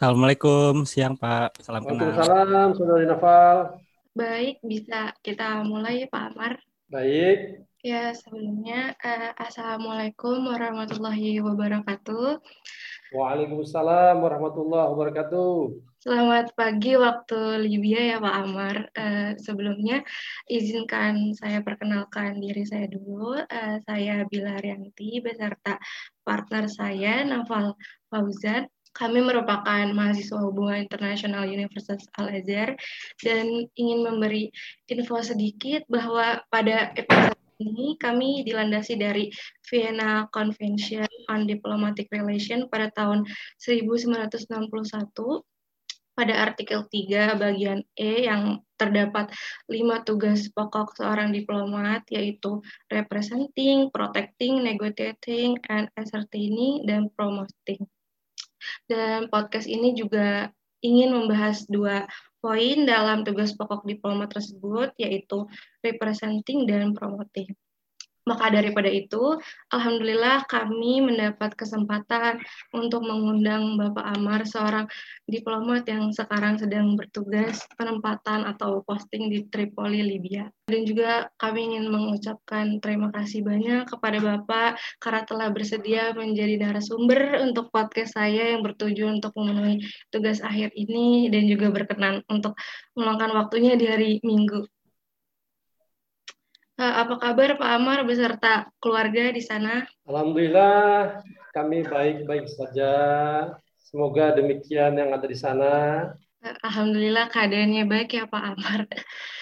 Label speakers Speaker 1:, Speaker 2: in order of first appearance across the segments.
Speaker 1: Assalamualaikum, siang Pak. Salam kenal.
Speaker 2: Waalaikumsalam, Saudari Noval.
Speaker 3: Baik, bisa kita mulai Pak Amar.
Speaker 2: Baik.
Speaker 3: Ya, sebelumnya uh, Assalamualaikum warahmatullahi wabarakatuh.
Speaker 2: Waalaikumsalam warahmatullahi wabarakatuh.
Speaker 3: Selamat pagi waktu Libya ya Pak Amar. Uh, sebelumnya izinkan saya perkenalkan diri saya dulu. Uh, saya Bila Rianti beserta partner saya Naval Fauzan kami merupakan mahasiswa hubungan internasional Universitas Al-Azhar dan ingin memberi info sedikit bahwa pada episode ini kami dilandasi dari Vienna Convention on Diplomatic Relation pada tahun 1961 pada artikel 3 bagian E yang terdapat lima tugas pokok seorang diplomat yaitu representing, protecting, negotiating, and ascertaining, dan promoting. Dan podcast ini juga ingin membahas dua poin dalam tugas pokok diplomat tersebut, yaitu representing dan promoting. Maka daripada itu, Alhamdulillah kami mendapat kesempatan untuk mengundang Bapak Amar, seorang diplomat yang sekarang sedang bertugas penempatan atau posting di Tripoli, Libya. Dan juga kami ingin mengucapkan terima kasih banyak kepada Bapak karena telah bersedia menjadi narasumber untuk podcast saya yang bertujuan untuk memenuhi tugas akhir ini dan juga berkenan untuk meluangkan waktunya di hari Minggu. Eh, apa kabar Pak Amar beserta keluarga di sana?
Speaker 2: Alhamdulillah kami baik-baik saja. Semoga demikian yang ada di sana.
Speaker 3: Eh, Alhamdulillah keadaannya baik ya Pak Amar.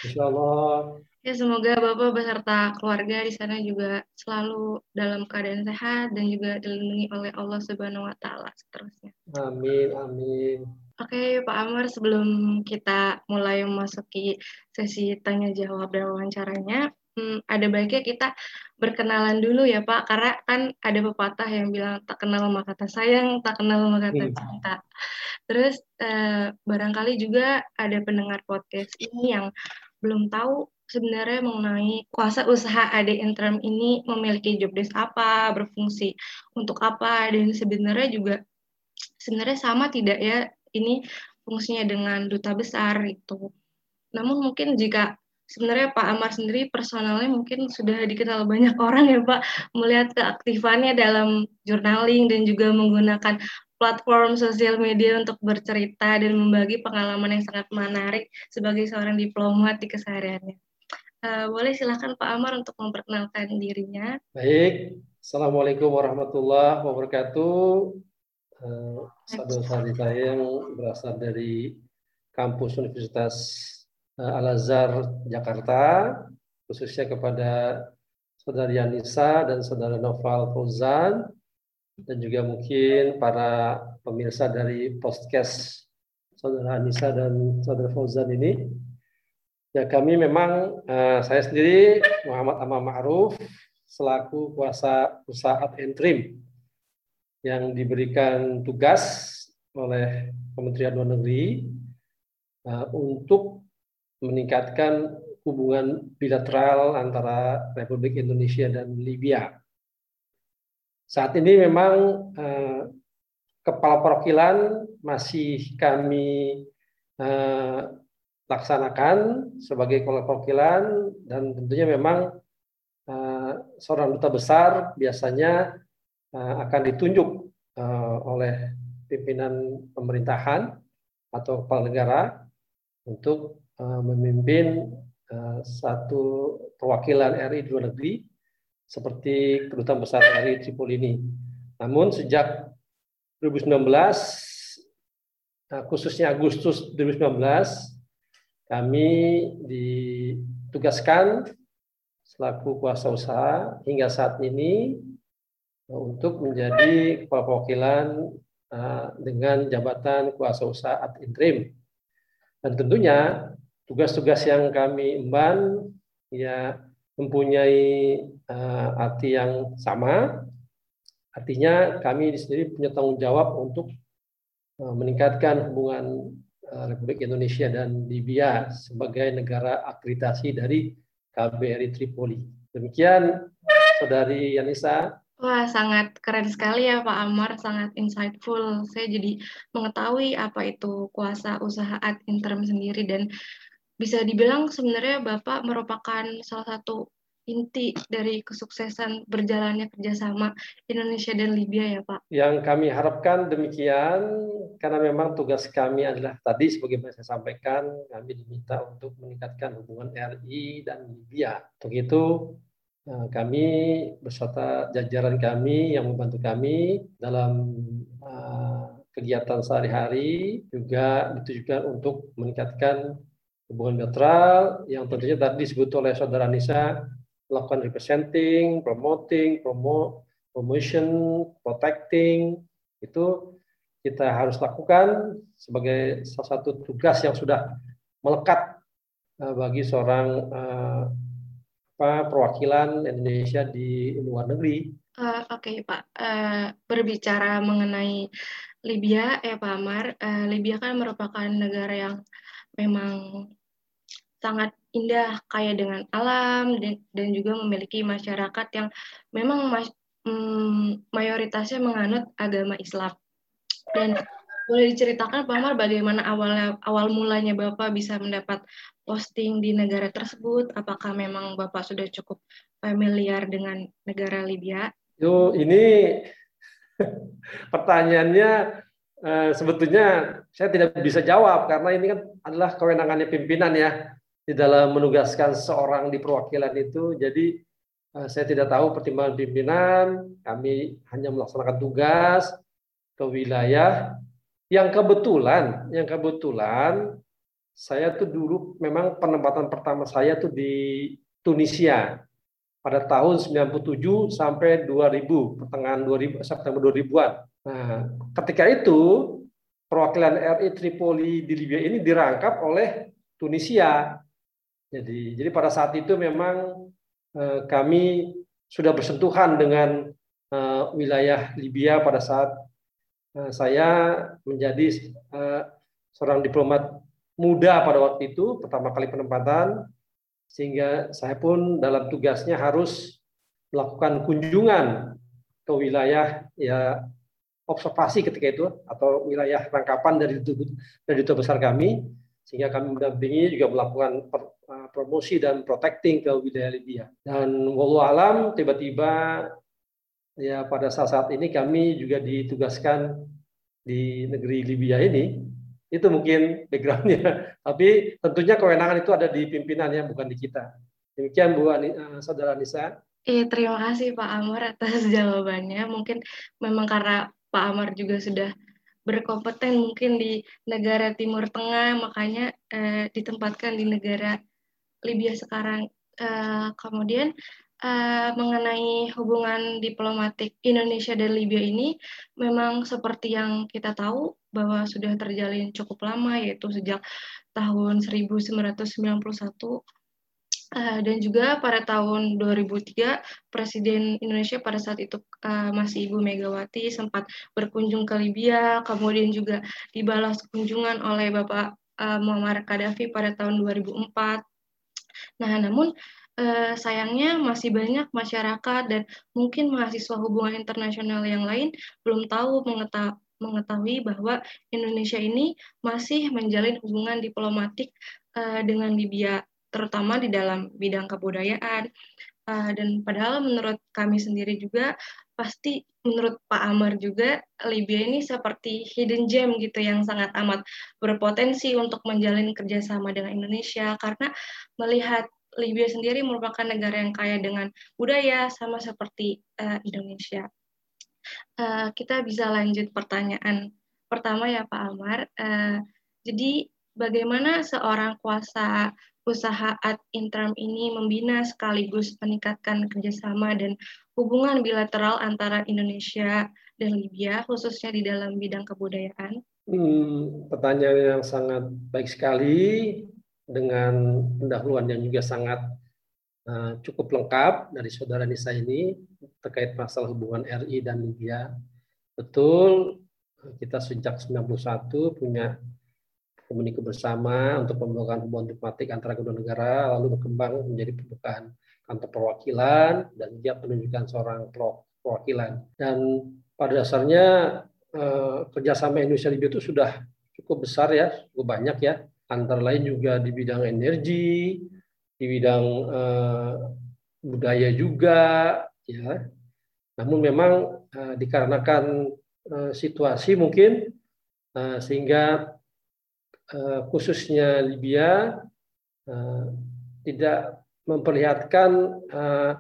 Speaker 2: Insya Allah.
Speaker 3: Ya semoga Bapak beserta keluarga di sana juga selalu dalam keadaan sehat dan juga dilindungi oleh Allah Subhanahu Wa Taala seterusnya.
Speaker 2: Amin amin.
Speaker 3: Oke Pak Amar sebelum kita mulai memasuki sesi tanya jawab dan wawancaranya, hmm, ada baiknya kita berkenalan dulu ya Pak, karena kan ada pepatah yang bilang tak kenal maka kata sayang, tak kenal maka kata hmm. cinta. Terus eh, barangkali juga ada pendengar podcast ini yang belum tahu sebenarnya mengenai kuasa usaha AD Interim ini memiliki job desk apa, berfungsi untuk apa, dan sebenarnya juga sebenarnya sama tidak ya ini fungsinya dengan duta besar itu. Namun mungkin jika sebenarnya Pak Amar sendiri personalnya mungkin sudah dikenal banyak orang ya Pak melihat keaktifannya dalam journaling dan juga menggunakan platform sosial media untuk bercerita dan membagi pengalaman yang sangat menarik sebagai seorang diplomat di kesehariannya. Uh, boleh silakan Pak Amar untuk memperkenalkan dirinya.
Speaker 2: Baik, Assalamualaikum warahmatullahi wabarakatuh. Uh, saudara-saudari saya yang berasal dari kampus Universitas Eh, Al-Azhar Jakarta, khususnya kepada Saudara Yanisa dan Saudara Noval Fauzan, dan juga mungkin para pemirsa dari podcast Saudara Anissa dan Saudara Fauzan ini. Ya kami memang, uh, saya sendiri Muhammad Amal Ma'ruf, selaku kuasa usaha interim yang diberikan tugas oleh Kementerian Luar Negeri uh, untuk meningkatkan hubungan bilateral antara Republik Indonesia dan Libya. Saat ini memang eh, kepala perwakilan masih kami eh, laksanakan sebagai kepala perwakilan dan tentunya memang eh, seorang duta besar biasanya eh, akan ditunjuk eh, oleh pimpinan pemerintahan atau kepala negara untuk memimpin uh, satu perwakilan RI di luar negeri seperti kedutaan besar RI Tripoli ini. Namun sejak 2019 uh, khususnya Agustus 2019 kami ditugaskan selaku kuasa usaha hingga saat ini untuk menjadi kepala perwakilan dengan jabatan kuasa usaha ad interim. Dan tentunya tugas-tugas yang kami emban ya mempunyai uh, arti yang sama. Artinya kami di sini punya tanggung jawab untuk uh, meningkatkan hubungan uh, Republik Indonesia dan Libya sebagai negara akreditasi dari KBRI Tripoli. Demikian Saudari Yanisa,
Speaker 3: Wah, sangat keren sekali ya Pak Amar, sangat insightful. Saya jadi mengetahui apa itu kuasa usaha ad interim sendiri dan bisa dibilang sebenarnya Bapak merupakan salah satu inti dari kesuksesan berjalannya kerjasama Indonesia dan Libya ya Pak?
Speaker 2: Yang kami harapkan demikian, karena memang tugas kami adalah tadi sebagaimana saya sampaikan, kami diminta untuk meningkatkan hubungan RI dan Libya. Untuk itu eh, kami beserta jajaran kami yang membantu kami dalam eh, kegiatan sehari-hari juga ditujukan untuk meningkatkan hubungan bilateral yang tentunya tadi disebut oleh saudara Nisa melakukan representing, promoting, promo, promotion, protecting, itu kita harus lakukan sebagai salah satu tugas yang sudah melekat uh, bagi seorang uh, apa, perwakilan Indonesia di luar negeri.
Speaker 3: Uh, Oke okay, Pak, uh, berbicara mengenai Libya, ya Pak Amar, uh, Libya kan merupakan negara yang memang sangat indah, kaya dengan alam, dan, dan juga memiliki masyarakat yang memang mas, mm, mayoritasnya menganut agama Islam. Dan boleh diceritakan Pak Amar bagaimana awalnya awal mulanya Bapak bisa mendapat posting di negara tersebut? Apakah memang Bapak sudah cukup familiar dengan negara Libya?
Speaker 2: Yo, ini pertanyaannya eh, sebetulnya saya tidak bisa jawab karena ini kan adalah kewenangannya pimpinan ya di dalam menugaskan seorang di perwakilan itu. Jadi eh, saya tidak tahu pertimbangan pimpinan, kami hanya melaksanakan tugas ke wilayah yang kebetulan, yang kebetulan saya tuh dulu memang penempatan pertama saya tuh di Tunisia pada tahun 97 sampai 2000, pertengahan 2000 September 2000-an. Nah, ketika itu perwakilan RI Tripoli di Libya ini dirangkap oleh Tunisia. Jadi, jadi pada saat itu memang eh, kami sudah bersentuhan dengan eh, wilayah Libya pada saat eh, saya menjadi eh, seorang diplomat muda pada waktu itu, pertama kali penempatan, sehingga saya pun dalam tugasnya harus melakukan kunjungan ke wilayah ya observasi ketika itu atau wilayah rangkapan dari dari duta besar kami sehingga kami mendampingi juga melakukan promosi dan protecting ke wilayah Libya. Dan walau alam tiba-tiba ya pada saat-saat ini kami juga ditugaskan di negeri Libya ini. Itu mungkin backgroundnya. Tapi tentunya kewenangan itu ada di pimpinannya bukan di kita. Demikian Bu Ani, uh, Saudara Nisa.
Speaker 3: Iya, terima kasih Pak Amar atas jawabannya. Mungkin memang karena Pak Amar juga sudah berkompeten mungkin di negara Timur Tengah, makanya uh, ditempatkan di negara Libya sekarang. Uh, kemudian uh, mengenai hubungan diplomatik Indonesia dan Libya ini, memang seperti yang kita tahu bahwa sudah terjalin cukup lama, yaitu sejak tahun 1991 Uh, dan juga pada tahun 2003 Presiden Indonesia pada saat itu uh, masih Ibu Megawati sempat berkunjung ke Libya, kemudian juga dibalas kunjungan oleh Bapak uh, Muammar Gaddafi pada tahun 2004. Nah, namun uh, sayangnya masih banyak masyarakat dan mungkin mahasiswa hubungan internasional yang lain belum tahu mengetahui mengetahui bahwa Indonesia ini masih menjalin hubungan diplomatik uh, dengan Libya terutama di dalam bidang kebudayaan. Uh, dan padahal menurut kami sendiri juga pasti menurut Pak Amar juga Libya ini seperti hidden gem gitu yang sangat amat berpotensi untuk menjalin kerjasama dengan Indonesia karena melihat Libya sendiri merupakan negara yang kaya dengan budaya sama seperti uh, Indonesia. Uh, kita bisa lanjut pertanyaan pertama ya Pak Amar. Uh, jadi bagaimana seorang kuasa usaha ad interim ini membina sekaligus meningkatkan kerjasama dan hubungan bilateral antara Indonesia dan Libya, khususnya di dalam bidang kebudayaan?
Speaker 2: Hmm, pertanyaan yang sangat baik sekali dengan pendahuluan yang juga sangat uh, cukup lengkap dari saudara Nisa ini terkait masalah hubungan RI dan Libya. Betul, kita sejak 91 punya komunikasi bersama untuk pembukaan hubungan diplomatik antara kedua negara, lalu berkembang menjadi pembukaan kantor perwakilan dan dia penunjukan seorang perwakilan. Dan pada dasarnya eh, kerjasama Indonesia Libya itu sudah cukup besar ya, cukup banyak ya. Antara lain juga di bidang energi, di bidang eh, budaya juga, ya. Namun memang eh, dikarenakan situasi mungkin eh, sehingga eh, khususnya Libya tidak memperlihatkan eh,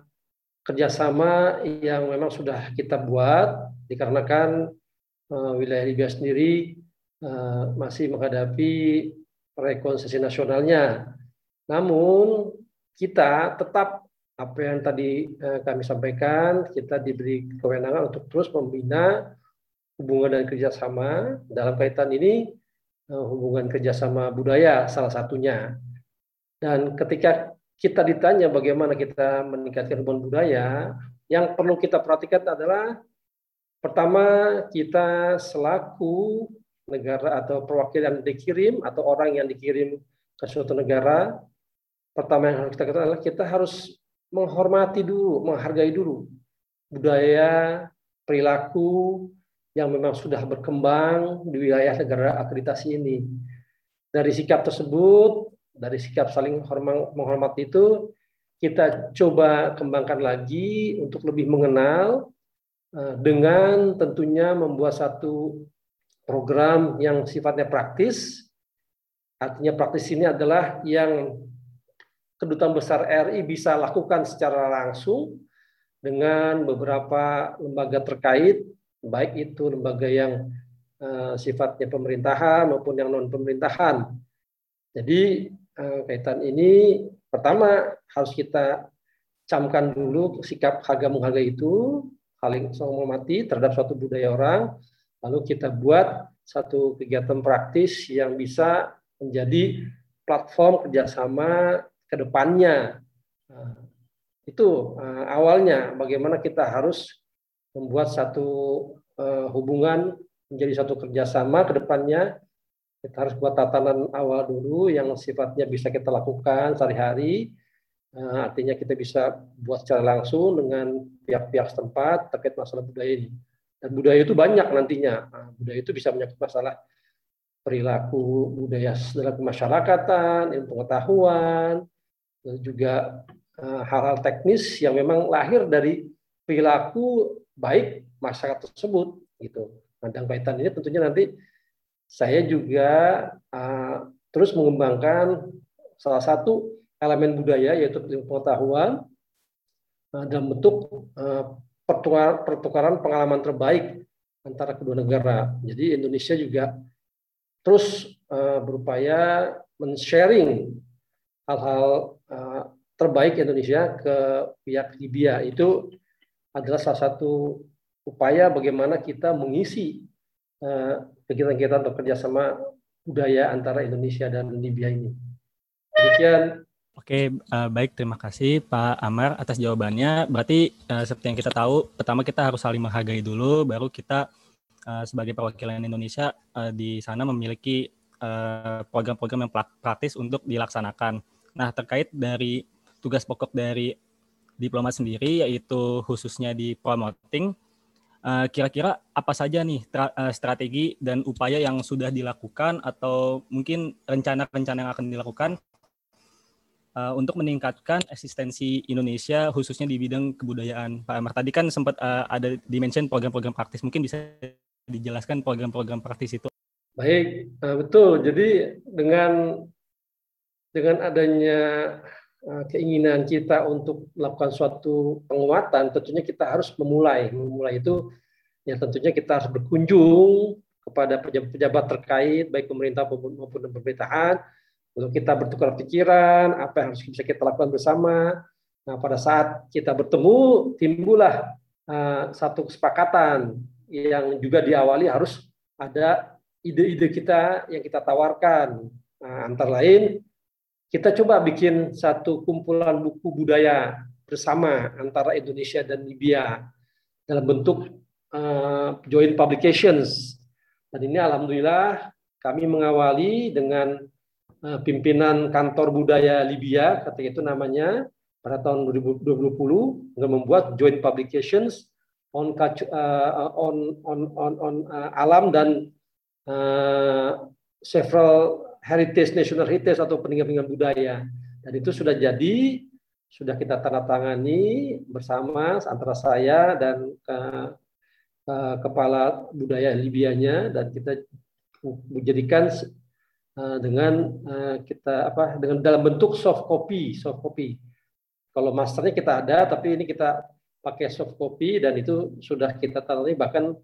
Speaker 2: kerjasama yang memang sudah kita buat dikarenakan uh, wilayah Libya sendiri uh, masih menghadapi rekonsiliasi nasionalnya. Namun kita tetap apa yang tadi uh, kami sampaikan, kita diberi kewenangan untuk terus membina hubungan dan kerjasama dalam kaitan ini uh, hubungan kerjasama budaya salah satunya. Dan ketika kita ditanya bagaimana kita meningkatkan hubungan budaya, yang perlu kita perhatikan adalah pertama kita selaku negara atau perwakilan dikirim atau orang yang dikirim ke suatu negara, pertama yang harus kita katakan adalah kita harus menghormati dulu, menghargai dulu budaya, perilaku yang memang sudah berkembang di wilayah negara akreditasi ini. Dari sikap tersebut, dari sikap saling menghormati itu kita coba kembangkan lagi untuk lebih mengenal eh, dengan tentunya membuat satu program yang sifatnya praktis. Artinya praktis ini adalah yang kedutaan besar RI bisa lakukan secara langsung dengan beberapa lembaga terkait, baik itu lembaga yang uh, sifatnya pemerintahan maupun yang non pemerintahan. Jadi Eh, kaitan ini pertama harus kita camkan dulu sikap harga menghargai itu saling menghormati terhadap suatu budaya orang lalu kita buat satu kegiatan praktis yang bisa menjadi platform kerjasama ke depannya. Nah, itu uh, awalnya bagaimana kita harus membuat satu uh, hubungan menjadi satu kerjasama ke depannya kita harus buat tatanan awal dulu yang sifatnya bisa kita lakukan sehari-hari. Uh, artinya kita bisa buat secara langsung dengan pihak-pihak setempat terkait masalah budaya ini. Dan budaya itu banyak nantinya. Nah, budaya itu bisa menyangkut masalah perilaku budaya dalam kemasyarakatan, ilmu pengetahuan, dan juga eh, hal-hal teknis yang memang lahir dari perilaku baik masyarakat tersebut gitu. Nah, dan kaitan ini tentunya nanti saya juga uh, terus mengembangkan salah satu elemen budaya yaitu pengetahuan uh, dalam bentuk uh, pertukaran, pertukaran pengalaman terbaik antara kedua negara. Jadi Indonesia juga terus uh, berupaya men-sharing hal-hal uh, terbaik Indonesia ke pihak Libya. Itu adalah salah satu upaya bagaimana kita mengisi kegiatan-kegiatan atau kerjasama budaya antara Indonesia dan Libya ini. Demikian.
Speaker 1: Oke, uh, baik. Terima kasih Pak Amar atas jawabannya. Berarti uh, seperti yang kita tahu, pertama kita harus saling menghargai dulu, baru kita uh, sebagai perwakilan Indonesia uh, di sana memiliki program-program uh, yang praktis untuk dilaksanakan. Nah, terkait dari tugas pokok dari diplomat sendiri, yaitu khususnya di promoting, Eh, kira-kira apa saja nih eh, strategi dan upaya yang sudah dilakukan atau mungkin rencana-rencana yang akan dilakukan uh, untuk meningkatkan eksistensi Indonesia khususnya di bidang kebudayaan. Pak Amar tadi kan sempat ada dimention program-program praktis, mungkin bisa dijelaskan program-program praktis itu.
Speaker 2: Baik, betul. Jadi dengan dengan adanya Eh, keinginan kita untuk melakukan suatu penguatan, tentunya kita harus memulai. Memulai itu ya tentunya kita harus berkunjung kepada pejabat-pejabat terkait, baik pemerintah maupun pemerintahan, untuk kita bertukar pikiran, apa yang harus bisa kita lakukan bersama. Nah, pada saat kita bertemu, timbullah uh, satu kesepakatan yang juga diawali harus ada ide-ide kita yang kita tawarkan. Nah, antara lain kita coba bikin satu kumpulan buku budaya bersama antara Indonesia dan Libya dalam bentuk uh, joint publications. Dan ini alhamdulillah kami mengawali dengan uh, pimpinan kantor budaya Libya, ketika itu namanya pada tahun 2020 dengan membuat joint publications on uh, on on on, on uh, alam dan uh, several heritage national heritage atau peninggalan budaya. Dan itu sudah jadi sudah kita tanda tangani bersama antara saya dan uh, uh, kepala budaya Libianya dan kita menjadikan uh, dengan uh, kita apa dengan dalam bentuk soft copy soft copy. Kalau masternya kita ada tapi ini kita pakai soft copy dan itu sudah kita tangani bahkan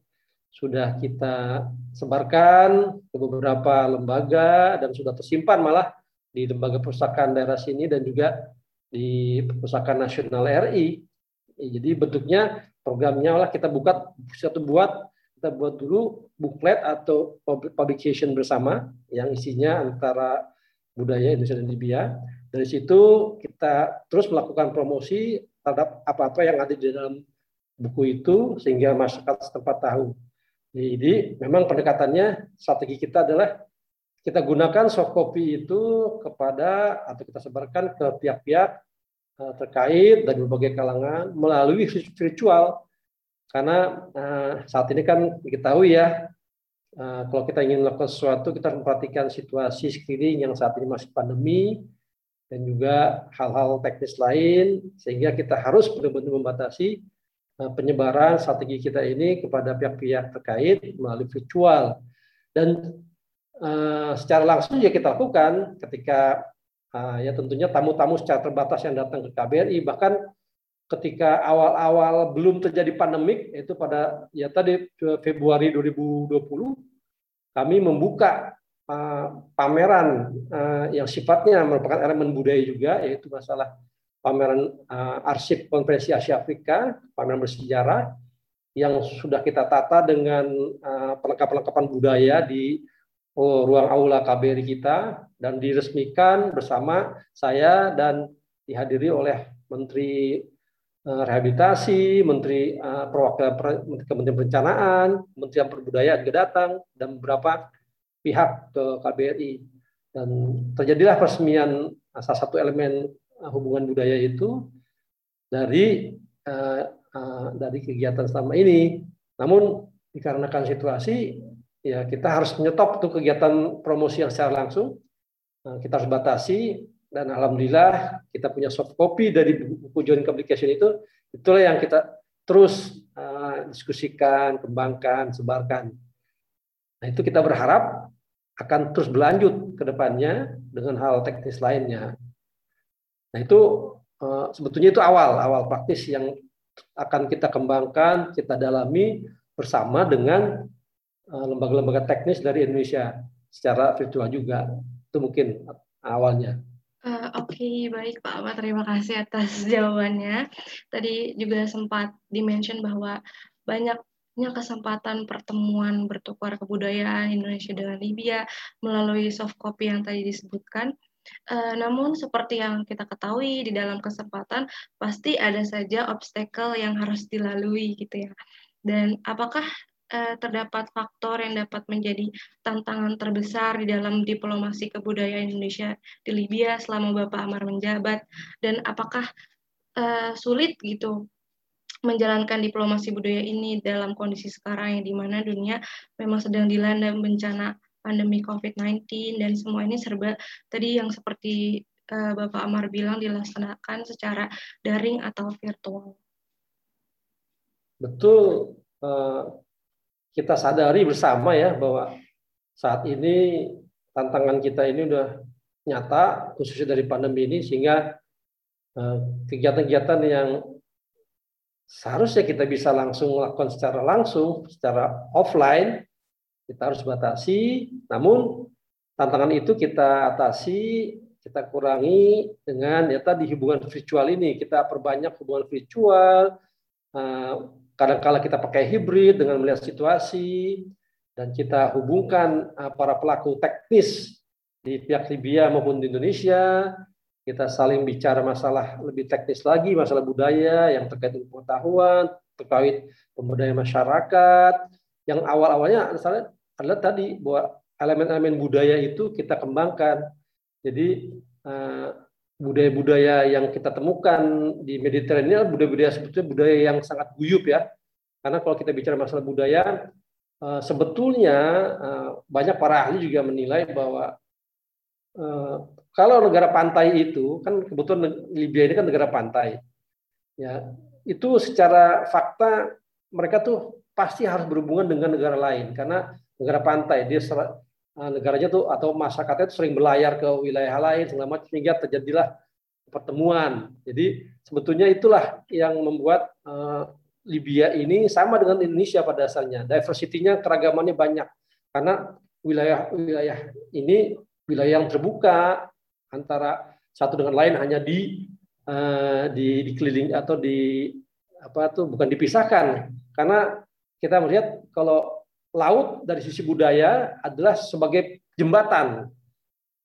Speaker 2: sudah kita sebarkan ke beberapa lembaga dan sudah tersimpan malah di lembaga perpustakaan daerah sini dan juga di perpustakaan nasional RI. Jadi bentuknya programnya lah kita buka satu buat kita buat dulu booklet atau publication bersama yang isinya antara budaya Indonesia dan Libya. Dari situ kita terus melakukan promosi terhadap apa-apa yang ada di dalam buku itu sehingga masyarakat setempat tahu. Jadi memang pendekatannya strategi kita adalah kita gunakan soft copy itu kepada atau kita sebarkan ke pihak-pihak eh, terkait dan berbagai kalangan melalui virtual. Karena uh, saat ini kan diketahui ya uh, kalau kita ingin melakukan sesuatu kita harus memperhatikan situasi sekeliling yang saat ini masih pandemi dan juga hal-hal teknis lain sehingga kita harus benar-benar membatasi Eh, penyebaran strategi kita ini kepada pihak-pihak terkait melalui virtual. Dan uh, secara langsung ya kita lakukan ketika uh, ya tentunya tamu-tamu secara terbatas yang datang ke KBRI bahkan ketika awal-awal belum terjadi pandemik itu pada ya tadi Februari 2020 kami membuka uh, pameran uh, yang sifatnya merupakan elemen budaya juga yaitu masalah pameran uh, arsip konferensi Asia Afrika, pameran bersejarah yang sudah kita tata dengan uh, perlengkapan-perlengkapan budaya di uh, ruang aula KBRI kita dan diresmikan bersama saya dan dihadiri oleh Menteri uh, Rehabilitasi, Menteri uh, Perwakilan Kementerian Perencanaan, Kementerian Perbudayaan juga datang dan beberapa pihak ke KBRI. Dan terjadilah peresmian salah satu elemen hubungan budaya itu dari uh, uh, dari kegiatan selama ini. Namun dikarenakan situasi ya kita harus menyetop tuh kegiatan promosi yang secara langsung. Uh, kita harus batasi dan alhamdulillah kita punya soft copy dari buku joint publication itu itulah yang kita terus uh, diskusikan, kembangkan, sebarkan. Nah, itu kita berharap akan terus berlanjut ke depannya dengan hal teknis lainnya. Nah itu uh, sebetulnya itu awal awal praktis yang akan kita kembangkan, kita dalami bersama dengan eh, lembaga-lembaga teknis dari Indonesia secara virtual juga. Itu mungkin awalnya.
Speaker 3: Uh, Oke, okay, baik Pak Ahmad. Terima kasih atas jawabannya. Tadi juga sempat dimention bahwa banyaknya kesempatan pertemuan bertukar kebudayaan Indonesia dengan Libya melalui soft copy yang tadi disebutkan. Uh, namun seperti yang kita ketahui di dalam kesempatan pasti ada saja obstacle yang harus dilalui gitu ya. Dan apakah uh, terdapat faktor yang dapat menjadi tantangan terbesar di dalam diplomasi kebudayaan Indonesia di Libya selama Bapak Amar menjabat dan apakah uh, sulit gitu menjalankan diplomasi budaya ini dalam kondisi sekarang yang di mana dunia memang sedang dilanda bencana pandemi COVID-19 dan semua ini serba tadi yang seperti uh, Bapak Amar bilang dilaksanakan secara daring atau virtual.
Speaker 2: Betul, uh, kita sadari bersama ya bahwa saat ini tantangan kita ini udah nyata khususnya dari pandemi ini sehingga eh, kegiatan-kegiatan yang seharusnya kita bisa langsung lakukan secara langsung, secara offline, kita harus batasi. Namun tantangan itu kita atasi, kita kurangi dengan ya tadi hubungan virtual ini. Kita perbanyak hubungan virtual. Eh, kadang-kala kita pakai hibrid dengan melihat situasi dan kita hubungkan eh, para pelaku teknis di pihak Libya maupun di Indonesia. Kita saling bicara masalah lebih teknis lagi, masalah budaya yang terkait dengan pengetahuan, terkait pemberdayaan masyarakat, yang awal-awalnya misalnya adalah tadi bahwa elemen-elemen budaya itu kita kembangkan. Jadi eh, budaya-budaya yang kita temukan di Mediterania budaya-budaya sebetulnya budaya yang sangat guyup ya. Karena kalau kita bicara masalah budaya, uh, sebetulnya uh, banyak para ahli juga menilai bahwa kalau negara pantai itu kan kebetulan Libya ini kan negara pantai, ya itu secara fakta mereka tuh pasti harus berhubungan dengan negara lain karena negara pantai dia negaranya tuh atau masyarakatnya itu sering berlayar ke wilayah lain segala macam sehingga terjadilah pertemuan. Jadi sebetulnya itulah yang membuat uh, Libya ini sama dengan Indonesia pada dasarnya. Diversity-nya keragamannya banyak. Karena wilayah-wilayah ini wilayah yang terbuka antara satu dengan lain hanya di uh, di dikeliling atau di apa tuh bukan dipisahkan. Karena kita melihat kalau laut dari sisi budaya adalah sebagai jembatan.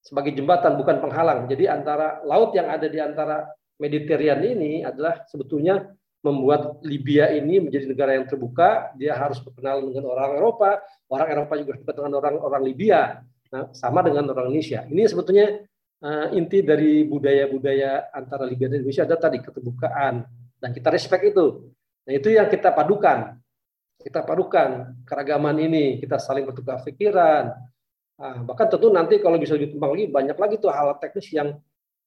Speaker 2: Sebagai jembatan bukan penghalang. Jadi antara laut yang ada di antara Mediterranean ini adalah sebetulnya membuat Libya ini menjadi negara yang terbuka, dia harus berkenal dengan orang Eropa, orang Eropa juga berkenal dengan orang-orang Libya, nah, sama dengan orang Indonesia. Ini sebetulnya uh, inti dari budaya-budaya antara Libya dan Indonesia ada tadi keterbukaan dan kita respect itu. Nah itu yang kita padukan, kita padukan keragaman ini, kita saling bertukar pikiran. Nah, bahkan tentu nanti kalau bisa dikembang lagi banyak lagi tuh hal teknis yang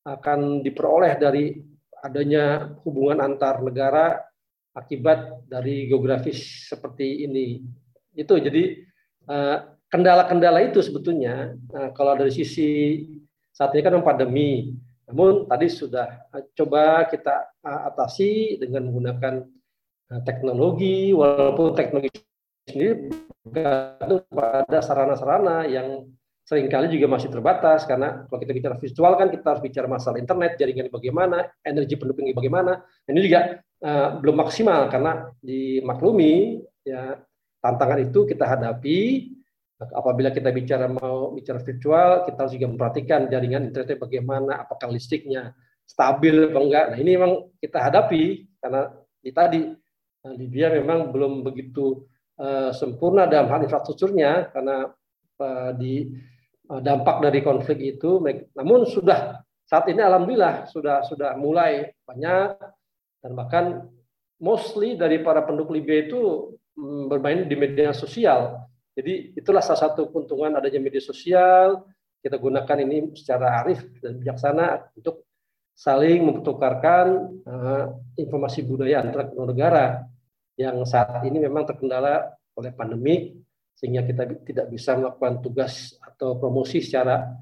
Speaker 2: akan diperoleh dari adanya hubungan antar negara akibat dari geografis seperti ini. Itu jadi eh, kendala-kendala itu sebetulnya eh, kalau dari sisi saat ini kan pandemi, namun tadi sudah eh, coba kita atasi dengan menggunakan teknologi, walaupun teknologi sendiri bergantung pada sarana-sarana yang sering kali juga masih terbatas karena kalau kita bicara visual kan kita harus bicara masalah internet, jaringan bagaimana, energi pendukungnya bagaimana. Ini juga uh, belum maksimal karena dimaklumi ya tantangan itu kita hadapi apabila kita bicara mau bicara virtual kita harus juga memperhatikan jaringan internetnya bagaimana, apakah listriknya stabil atau enggak. Nah, ini memang kita hadapi karena di tadi Libya memang belum begitu uh, sempurna dalam hal infrastrukturnya karena uh, di Eh, dampak dari konflik itu. Namun sudah saat ini alhamdulillah sudah sudah mulai banyak dan bahkan mostly dari para penduduk Libya itu mm, bermain di media sosial. Jadi itulah salah satu keuntungan adanya media sosial. Kita gunakan ini secara arif dan bijaksana untuk saling mempertukarkan uh, informasi budaya kedua negara yang saat ini memang terkendala oleh pandemi sehingga kita tidak bisa melakukan tugas atau promosi secara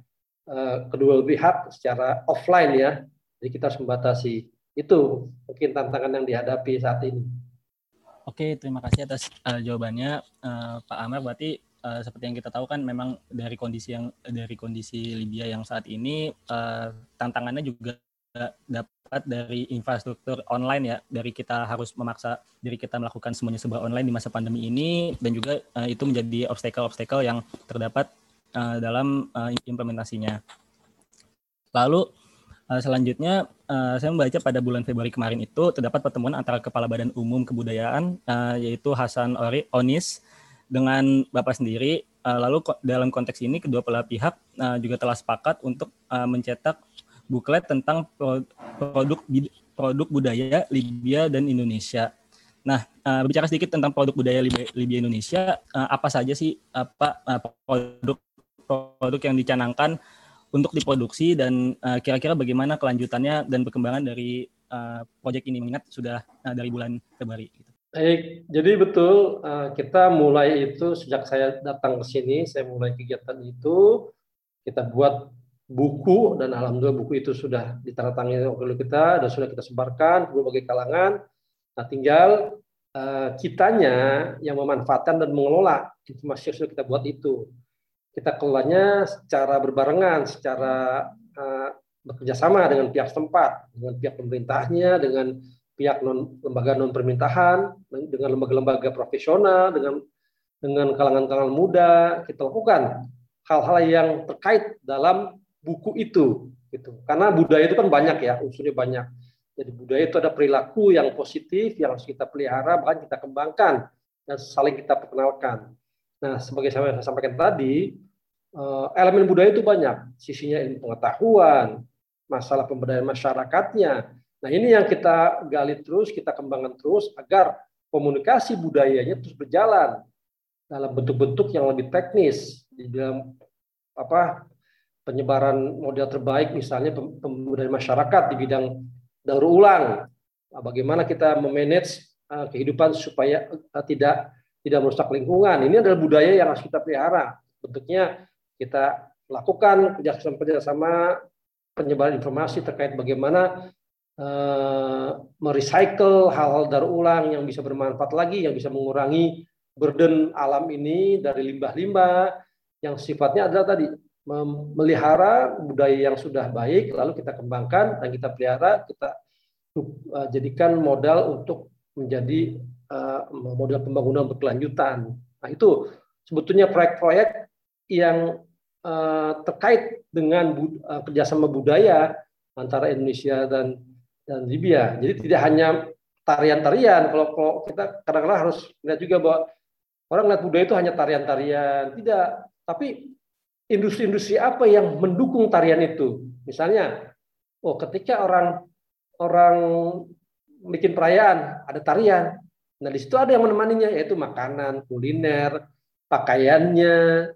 Speaker 2: uh, kedua pihak secara offline ya. Jadi kita harus membatasi. Itu mungkin tantangan yang dihadapi saat ini.
Speaker 1: Oke, terima kasih atas uh, jawabannya uh, Pak Amar. Berarti uh, seperti yang kita tahu kan memang dari kondisi yang dari kondisi Libya yang saat ini uh, tantangannya juga dapat dari infrastruktur online ya dari kita harus memaksa diri kita melakukan semuanya serba online di masa pandemi ini dan juga uh, itu menjadi obstacle-obstacle yang terdapat uh, dalam uh, implementasinya. Lalu uh, selanjutnya uh, saya membaca pada bulan Februari kemarin itu terdapat pertemuan antara Kepala Badan Umum Kebudayaan uh, yaitu Hasan Ori Onis dengan Bapak sendiri. Lalu dalam konteks ini kedua belah pihak juga telah sepakat untuk mencetak buklet tentang produk produk budaya Libya dan Indonesia. Nah, uh, bicara sedikit tentang produk budaya Libya, Libya Indonesia, uh, apa saja sih apa uh, produk produk yang dicanangkan untuk diproduksi dan kira-kira uh, bagaimana kelanjutannya dan perkembangan dari uh, proyek ini mengingat sudah uh, dari bulan Februari. Gitu.
Speaker 2: Baik, jadi betul uh, kita mulai itu sejak saya datang ke sini, saya mulai kegiatan itu kita buat buku dan alhamdulillah buku itu sudah ditandatangani oleh kita dan sudah kita sebarkan ke berbagai kalangan. Nah, tinggal uh, kitanya yang memanfaatkan dan mengelola informasi yang sudah kita buat itu. Kita kelolanya secara berbarengan, secara uh, bekerja sama dengan pihak setempat, dengan pihak pemerintahnya, dengan pihak non lembaga non pemerintahan, dengan lembaga-lembaga profesional, dengan dengan kalangan-kalangan muda, kita lakukan hal-hal yang terkait dalam buku itu gitu. Karena budaya itu kan banyak ya unsurnya banyak. Jadi budaya itu ada perilaku yang positif yang harus kita pelihara bahkan kita kembangkan dan saling kita perkenalkan. Nah sebagai saya sampaikan tadi eh, elemen budaya itu banyak. Sisinya ilmu pengetahuan masalah pemberdayaan masyarakatnya. Nah ini yang kita gali terus kita kembangkan terus agar komunikasi budayanya terus berjalan dalam bentuk-bentuk yang lebih teknis di dalam apa penyebaran model terbaik misalnya pembudayaan masyarakat di bidang daur ulang. Nah, bagaimana kita memanage uh, kehidupan supaya uh, tidak tidak merusak lingkungan? Ini adalah budaya yang harus kita pelihara. Bentuknya kita lakukan kerjasama kerjasama penyebaran informasi terkait bagaimana uh, merecycle hal-hal daur ulang yang bisa bermanfaat lagi yang bisa mengurangi burden alam ini dari limbah-limbah yang sifatnya adalah tadi memelihara budaya yang sudah baik lalu kita kembangkan dan kita pelihara kita uh, jadikan modal untuk menjadi uh, model pembangunan berkelanjutan. Nah itu sebetulnya proyek-proyek yang uh, terkait dengan kerjasama budaya antara Indonesia dan dan Libya. Jadi tidak hanya tarian-tarian. Kalau, kalau kita kadang-kadang harus lihat juga bahwa Orang lihat budaya itu hanya tarian-tarian, tidak. Tapi industri-industri apa yang mendukung tarian itu? Misalnya, oh ketika orang orang bikin perayaan ada tarian, nah di situ ada yang menemaninya yaitu makanan, kuliner, pakaiannya,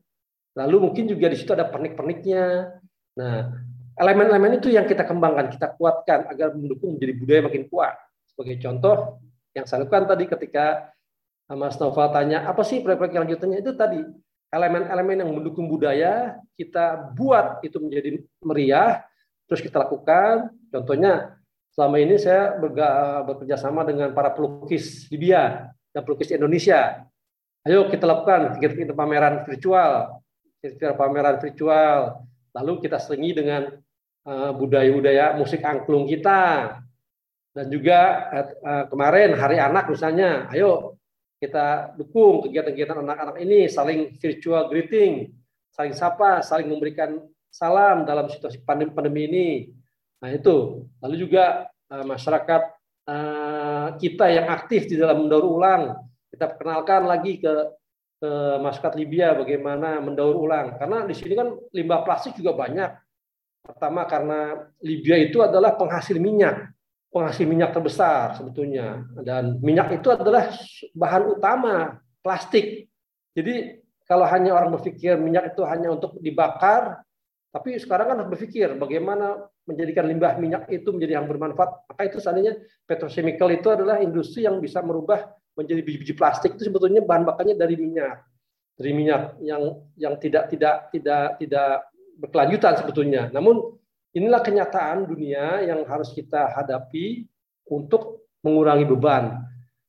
Speaker 2: lalu mungkin juga di situ ada pernik-perniknya. Nah, elemen-elemen itu yang kita kembangkan, kita kuatkan agar mendukung menjadi budaya makin kuat. Sebagai contoh, yang saya lakukan tadi ketika Mas Nova tanya, apa sih proyek-proyek lanjutannya? Itu tadi, elemen-elemen yang mendukung budaya, kita buat itu menjadi meriah, terus kita lakukan. Contohnya, selama ini saya bekerja sama dengan para pelukis Libya dan pelukis Indonesia. Ayo kita lakukan kita pameran virtual, kita pameran virtual, lalu kita selingi dengan eh, budaya-budaya musik angklung kita. Dan juga eh, kemarin Hari Anak misalnya, ayo kita dukung kegiatan-kegiatan anak-anak ini saling virtual greeting, saling sapa, saling memberikan salam dalam situasi pandemi, pandemi ini. Nah itu. Lalu juga uh, masyarakat uh, kita yang aktif di dalam mendaur ulang, kita perkenalkan lagi ke ke masyarakat Libya bagaimana mendaur ulang. Karena di sini kan limbah plastik juga banyak. Pertama karena Libya itu adalah penghasil minyak penghasil minyak terbesar sebetulnya dan minyak itu adalah bahan utama plastik. Jadi kalau hanya orang berpikir minyak itu hanya untuk dibakar, tapi sekarang kan harus berpikir bagaimana menjadikan limbah minyak itu menjadi yang bermanfaat. Maka itu seandainya petrochemical itu adalah industri yang bisa merubah menjadi biji-biji plastik itu sebetulnya bahan bakarnya dari minyak, dari minyak yang yang tidak tidak tidak tidak berkelanjutan sebetulnya. Namun Inilah kenyataan dunia yang harus kita hadapi untuk mengurangi beban.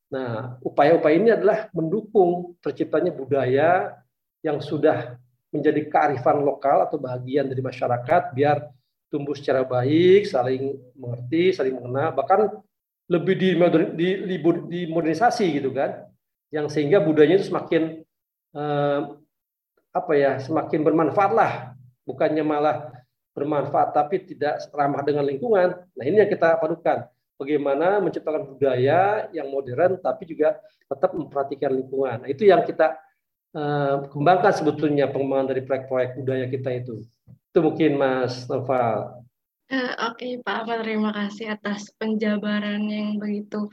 Speaker 2: Nah, upaya-upaya ini adalah mendukung terciptanya budaya yang sudah menjadi kearifan lokal atau bagian dari masyarakat biar tumbuh secara baik, saling mengerti, saling mengenal, bahkan lebih di, gitu kan, yang sehingga budayanya itu semakin eh, apa ya, semakin bermanfaat lah, bukannya malah bermanfaat tapi tidak ramah dengan lingkungan. Nah ini yang kita padukan. Bagaimana menciptakan budaya yang modern tapi juga tetap memperhatikan lingkungan. Nah, itu yang kita uh, kembangkan sebetulnya pengembangan dari proyek-proyek budaya kita itu. Itu mungkin Mas Noval.
Speaker 3: Uh, Oke Pak Ahmad, terima kasih atas penjabaran yang begitu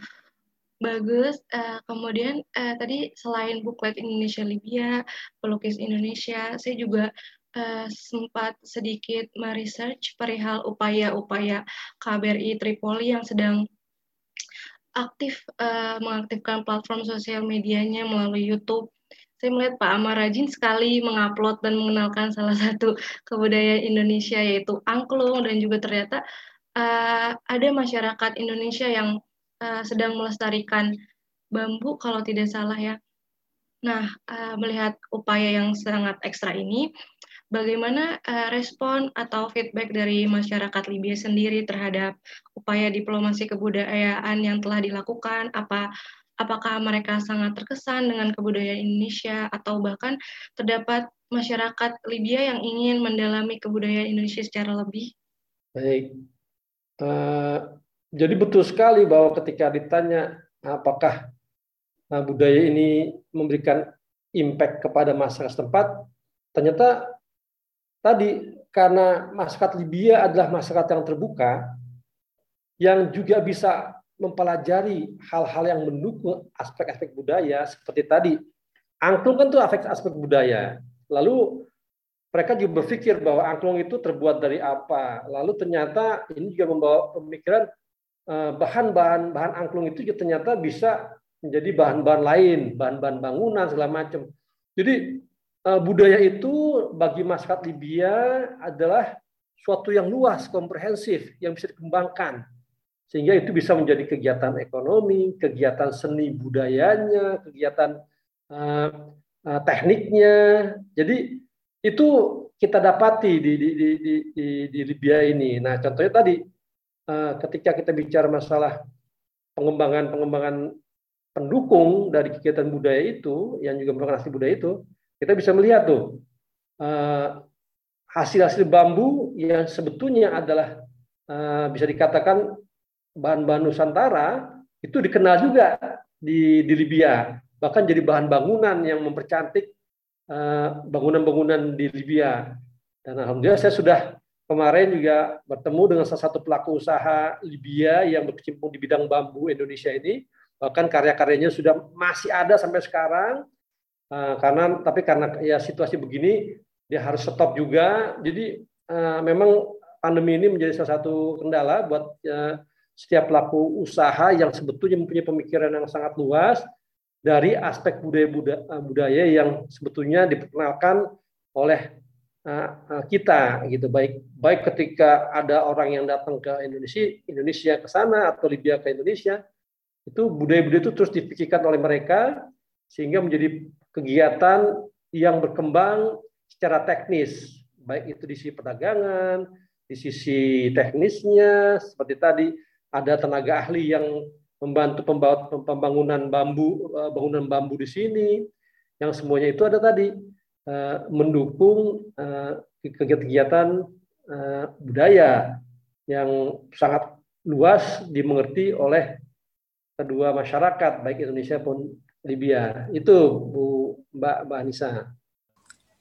Speaker 3: bagus. Uh, kemudian uh, tadi selain buklet Indonesia Libya, pelukis Indonesia, saya juga uh, sempat sedikit meresearch perihal upaya-upaya KBRI Tripoli yang sedang aktif uh, mengaktifkan platform sosial medianya melalui YouTube. Saya melihat Pak Amar rajin sekali mengupload dan mengenalkan salah satu kebudayaan Indonesia yaitu angklung dan juga ternyata uh, ada masyarakat Indonesia yang uh, sedang melestarikan bambu kalau tidak salah ya. Nah, uh, melihat upaya yang sangat ekstra ini, bagaimana uh, respon atau feedback dari masyarakat Libya sendiri terhadap upaya diplomasi kebudayaan yang telah dilakukan? Apa apakah mereka sangat terkesan dengan kebudayaan Indonesia atau bahkan terdapat masyarakat Libya yang ingin mendalami kebudayaan Indonesia secara lebih?
Speaker 2: Baik. Uh, jadi betul sekali bahwa ketika ditanya apakah uh, budaya ini memberikan impact kepada masyarakat setempat, ternyata tadi karena masyarakat Libya adalah masyarakat yang terbuka, yang juga bisa mempelajari hal-hal yang mendukung aspek-aspek budaya seperti tadi. Angklung kan tuh aspek-aspek budaya. Lalu mereka juga berpikir bahwa angklung itu terbuat dari apa. Lalu ternyata ini juga membawa pemikiran eh, bahan-bahan bahan angklung itu juga ternyata bisa menjadi bahan-bahan lain, bahan-bahan bangunan segala macam. Jadi budaya itu bagi masyarakat Libya adalah suatu yang luas, komprehensif, yang bisa dikembangkan sehingga itu bisa menjadi kegiatan ekonomi, kegiatan seni budayanya, kegiatan uh, uh, tekniknya. Jadi itu kita dapati di di di di, di, di Libya ini. Nah, contohnya tadi uh, ketika kita bicara masalah pengembangan pengembangan pendukung dari kegiatan budaya itu, yang juga merupakan asli budaya itu, kita bisa melihat tuh hasil-hasil bambu yang sebetulnya adalah bisa dikatakan bahan-bahan Nusantara itu dikenal juga di, di Libya, bahkan jadi bahan bangunan yang mempercantik eh, bangunan-bangunan di Libya. Dan alhamdulillah saya sudah kemarin juga bertemu dengan salah satu pelaku usaha Libya yang berkecimpung di bidang bambu Indonesia ini, bahkan karya-karyanya sudah masih ada sampai sekarang. Uh, karena tapi karena ya situasi begini dia harus stop juga. Jadi uh, memang pandemi ini menjadi salah satu kendala buat uh, setiap pelaku usaha yang sebetulnya mempunyai pemikiran yang sangat luas dari aspek budaya-budaya eh, yang sebetulnya diperkenalkan oleh eh, eh, kita gitu baik baik ketika ada orang yang datang ke Indonesia Indonesia ke sana atau Libya ke Indonesia itu budaya-budaya itu terus dipikirkan oleh mereka sehingga menjadi kegiatan yang berkembang secara teknis baik itu di sisi perdagangan di sisi teknisnya seperti tadi ada tenaga ahli yang membantu pembangunan bambu eh, bangunan bambu di sini yang semuanya itu ada tadi eh, mendukung eh, kegiatan budaya yang sangat luas dimengerti oleh kedua masyarakat baik Indonesia pun Libya. Itu Bu Mbak Anissa.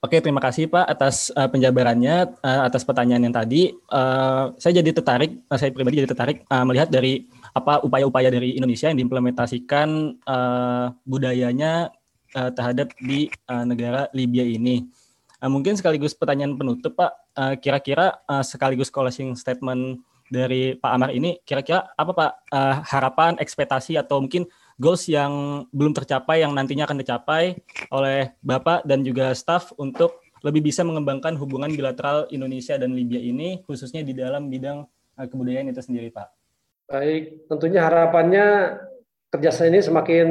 Speaker 1: Oke, terima kasih Pak atas uh, penjabarannya, uh, atas pertanyaan yang tadi. Uh, saya jadi tertarik, uh, saya pribadi jadi tertarik uh, melihat dari apa upaya-upaya dari Indonesia yang diimplementasikan uh, budayanya uh, terhadap di uh, negara Libya ini. Uh, mungkin sekaligus pertanyaan penutup Pak, uh, kira-kira uh, sekaligus closing statement dari Pak Amar ini, kira-kira apa Pak uh, harapan, ekspektasi atau mungkin goals yang belum tercapai yang nantinya akan dicapai oleh Bapak dan juga staf untuk lebih bisa mengembangkan hubungan bilateral Indonesia dan Libya ini khususnya di dalam bidang uh, kebudayaan itu sendiri, Pak.
Speaker 2: Baik, tentunya harapannya kerjasama ini semakin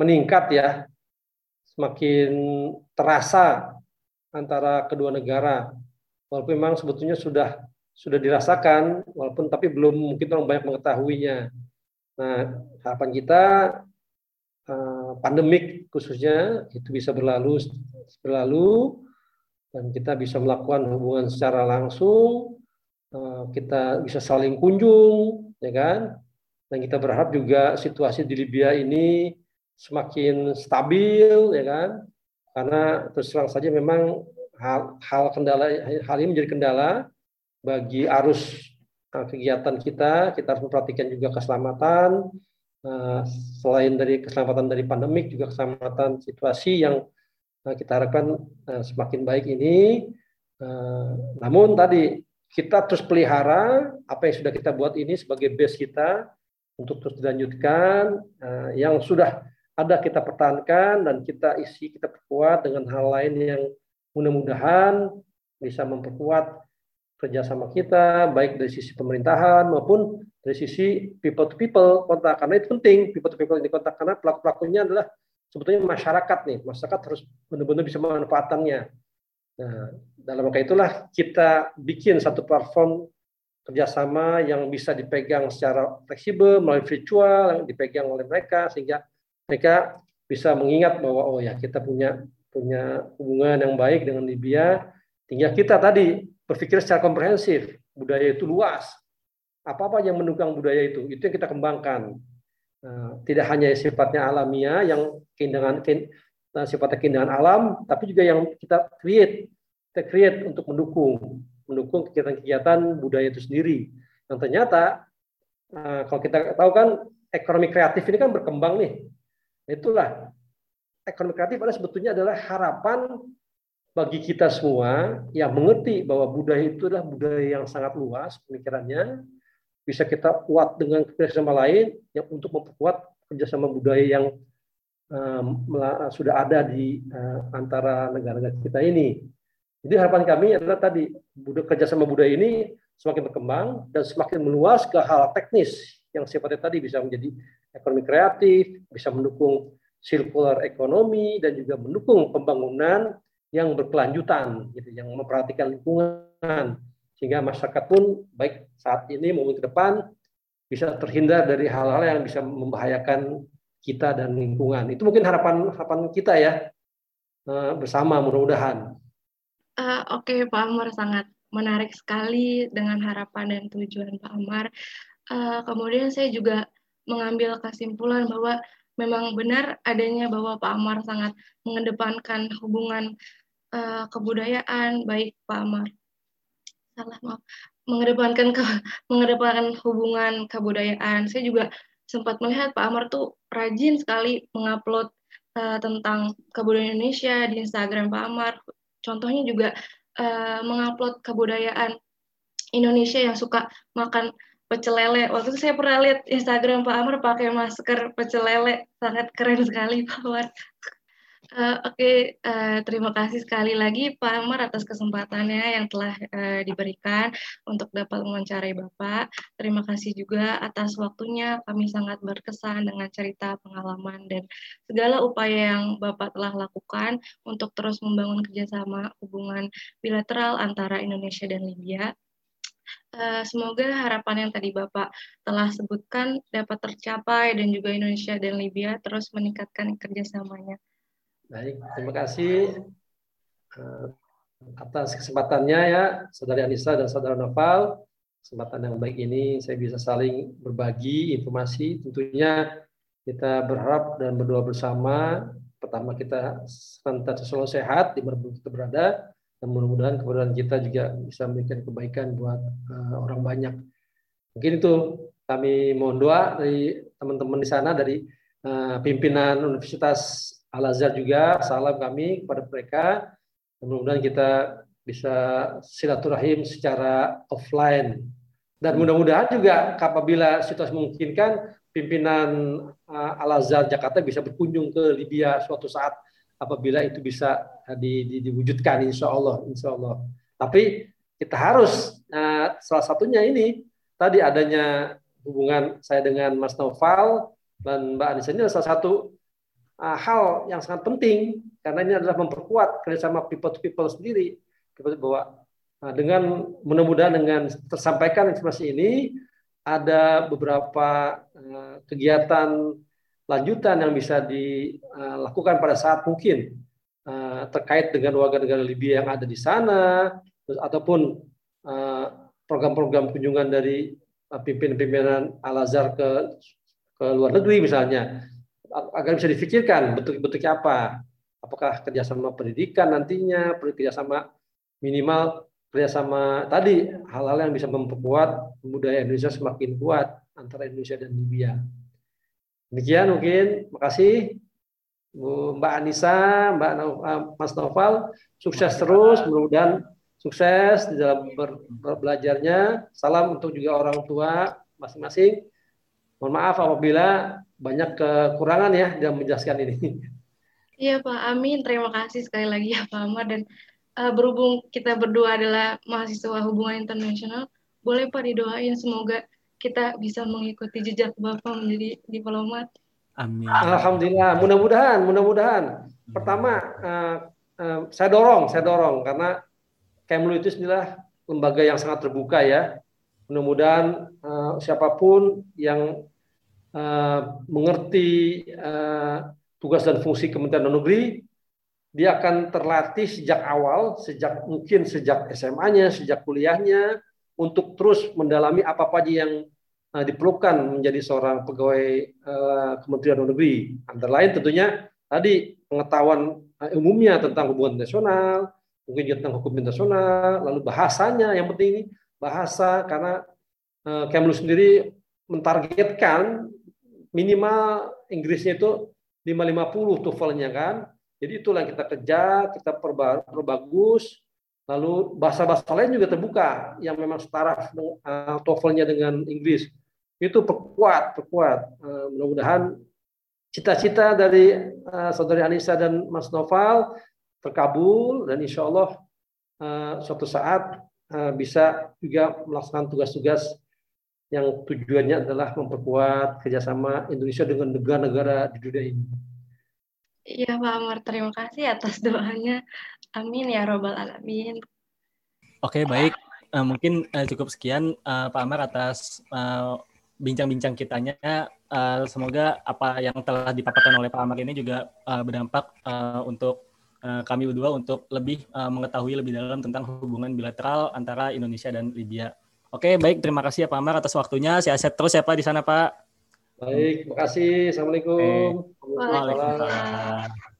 Speaker 2: meningkat ya, semakin terasa antara kedua negara. Walaupun memang sebetulnya sudah sudah dirasakan, walaupun tapi belum mungkin orang banyak mengetahuinya. Nah, harapan kita uh, pandemik khususnya itu bisa berlalu berlalu dan kita bisa melakukan hubungan secara langsung, uh, kita bisa saling kunjung, ya kan? Dan kita berharap juga situasi di Libya ini semakin stabil, ya kan? Karena terus terang saja memang hal, hal kendala hal ini menjadi kendala bagi arus kegiatan kita, kita harus memperhatikan juga keselamatan, eh, selain dari keselamatan dari pandemik, juga keselamatan situasi yang eh, kita harapkan eh, semakin baik ini. Namun tadi kita terus pelihara apa yang sudah kita buat ini sebagai base kita untuk terus dilanjutkan. Yang sudah ada kita pertahankan dan kita isi, kita perkuat dengan hal lain yang mudah-mudahan bisa memperkuat kerjasama kita, baik dari sisi pemerintahan maupun dari sisi people to people kontak. Karena itu penting people to people ini kontak karena pelaku pelakunya adalah sebetulnya masyarakat nih. Masyarakat harus benar-benar bisa memanfaatkannya. Nah, dalam rangka itulah kita bikin satu platform kerjasama yang bisa dipegang secara fleksibel melalui virtual yang dipegang oleh mereka sehingga mereka bisa mengingat bahwa oh ya kita punya punya hubungan yang baik dengan Libya tinggal kita tadi berpikir secara komprehensif. Budaya itu luas. Apa-apa yang mendukung budaya itu, itu yang kita kembangkan. Nah, tidak hanya sifatnya alamiah, yang keindahan, nah, sifatnya keindahan alam, tapi juga yang kita create, kita create untuk mendukung, mendukung kegiatan-kegiatan budaya itu sendiri. Dan ternyata, nah, kalau kita tahu kan, ekonomi kreatif ini kan berkembang nih. Itulah ekonomi kreatif adalah sebetulnya adalah harapan bagi kita semua yang mengerti bahwa budaya itu adalah budaya yang sangat luas pemikirannya, bisa kita kuat dengan kerjasama lain yang untuk memperkuat kerjasama budaya yang um, sudah ada di uh, antara negara-negara kita ini. Jadi harapan kami adalah tadi budaya kerjasama budaya ini semakin berkembang dan semakin meluas ke hal teknis yang sifatnya tadi bisa menjadi ekonomi kreatif, bisa mendukung circular ekonomi dan juga mendukung pembangunan yang berkelanjutan gitu yang memperhatikan lingkungan. Sehingga masyarakat pun baik saat ini maupun ke depan bisa terhindar dari hal-hal yang bisa membahayakan kita dan lingkungan. Itu mungkin harapan harapan kita ya eh, bersama mudah-mudahan.
Speaker 3: Uh, oke okay, Pak Amar sangat menarik sekali dengan harapan dan tujuan Pak Amar. Uh, kemudian saya juga mengambil kesimpulan bahwa memang benar adanya bahwa Pak Amar sangat mengedepankan hubungan uh, kebudayaan baik Pak Amar. Salah maaf. Mengedepankan ke mengedepankan hubungan kebudayaan. Saya juga sempat melihat Pak Amar tuh rajin sekali mengupload uh, tentang kebudayaan Indonesia di Instagram Pak Amar. Contohnya juga uh, mengupload kebudayaan Indonesia yang suka makan pecel lele. Waktu itu saya pernah lihat Instagram Pak Amar pakai masker pecel lele, sangat keren sekali Pak Amar. Uh, Oke, okay. uh, eh, terima kasih sekali lagi Pak Amar atas kesempatannya yang telah uh, diberikan untuk dapat mewawancarai Bapak. Terima kasih juga atas waktunya. Kami sangat berkesan dengan cerita pengalaman dan segala upaya yang Bapak telah lakukan untuk terus membangun kerjasama hubungan bilateral antara Indonesia dan Libya. Uh, semoga harapan yang tadi Bapak telah sebutkan dapat tercapai dan juga Indonesia dan Libya terus meningkatkan kerjasamanya.
Speaker 2: Baik, terima kasih uh, atas kesempatannya ya, Saudari Anissa dan Saudara Noval. Kesempatan yang baik ini saya bisa saling berbagi informasi. Tentunya kita berharap dan berdoa bersama. Pertama kita senantiasa selalu sehat di mana kita berada. Dan mudah-mudahan keberadaan kita juga bisa memberikan kebaikan buat uh, orang banyak. Mungkin itu kami mohon doa dari teman-teman di sana dari uh, pimpinan Universitas Al Azhar juga salam kami kepada mereka. Mudah-mudahan kita bisa silaturahim secara offline dan mudah-mudahan juga apabila situasi memungkinkan pimpinan uh, Al Azhar Jakarta bisa berkunjung ke Libya suatu saat apabila itu bisa di, di, diwujudkan insya Allah insya Allah tapi kita harus uh, salah satunya ini tadi adanya hubungan saya dengan Mas Noval dan Mbak Anissa ini salah satu hal yang sangat penting karena ini adalah memperkuat kerjasama people to people sendiri. Bahwa uh, dengan mudah-mudahan dengan tersampaikan informasi ini ada beberapa uh, kegiatan lanjutan yang bisa dilakukan pada saat mungkin terkait dengan warga negara Libya yang ada di sana ataupun program-program kunjungan dari pimpinan-pimpinan Al Azhar ke ke luar negeri misalnya agar bisa difikirkan bentuk-bentuknya apa. Apakah kerjasama pendidikan nantinya, kerjasama minimal kerjasama tadi hal-hal yang bisa memperkuat budaya Indonesia semakin kuat antara Indonesia dan Libya. Demikian mungkin, makasih Bu Mbak Anissa, Mbak eh, Mas Noval, sukses terus, mudah-mudahan sukses di dalam ber, belajarnya. Salam untuk juga orang tua masing-masing. Mohon maaf apabila banyak kekurangan ya dalam menjelaskan ini.
Speaker 3: Iya Pak, amin. Terima kasih sekali lagi ya Pak Amar. Dan uh, berhubung kita berdua adalah mahasiswa hubungan internasional, boleh Pak didoain semoga kita bisa mengikuti jejak Bapak menjadi diplomat.
Speaker 2: Amin. Alhamdulillah, mudah-mudahan, mudah-mudahan. Pertama, uh, uh, saya dorong, saya dorong karena Kemlu itu sebenarnya lembaga yang sangat terbuka ya. Mudah-mudahan uh, siapa pun yang uh, mengerti uh, tugas dan fungsi Kementerian Dalam Negeri, dia akan terlatih sejak awal, sejak mungkin sejak SMA-nya, sejak kuliahnya, untuk terus mendalami apa apa aja yang uh, diperlukan menjadi seorang pegawai uh, Kementerian Dalam Negeri. Antara lain tentunya tadi pengetahuan uh, umumnya tentang hubungan internasional, mungkin juga tentang hukum internasional, lalu bahasanya yang penting ini bahasa karena uh, Kemlu sendiri mentargetkan minimal Inggrisnya itu 550 TOEFL-nya kan. Jadi itulah yang kita kejar, kita perbagus, lalu bahasa-bahasa lain juga terbuka yang memang setara uh, TOEFL-nya dengan Inggris. Itu perkuat, perkuat. Uh, mudah-mudahan cita-cita dari uh, saudari Anissa dan Mas Noval terkabul dan insya Allah suatu saat bisa juga melaksanakan tugas-tugas yang tujuannya adalah memperkuat kerjasama Indonesia dengan negara-negara di dunia ini.
Speaker 3: Iya Pak Amar, terima kasih atas doanya. Amin ya robbal alamin.
Speaker 1: Oke baik, uh, mungkin uh, cukup sekian uh, Pak Amar atas bincang-bincang uh, kitanya. Uh, semoga apa yang telah dipaparkan oleh Pak Amar ini juga uh, berdampak uh, untuk uh, kami berdua untuk lebih uh, mengetahui lebih dalam tentang hubungan bilateral antara Indonesia dan Libya. Oke, baik. Terima kasih ya Pak Amar atas waktunya. Sehat-sehat terus ya Pak di sana Pak.
Speaker 2: Baik, terima kasih. Assalamualaikum.
Speaker 1: Waalaikumsalam.